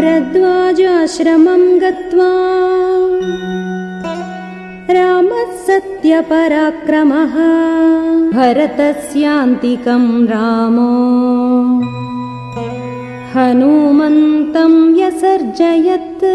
भरद्वाजाश्रमम् गत्वा रामः सत्यपराक्रमः भरतस्यान्तिकम् रामो हनुमन्तं व्यसर्जयत्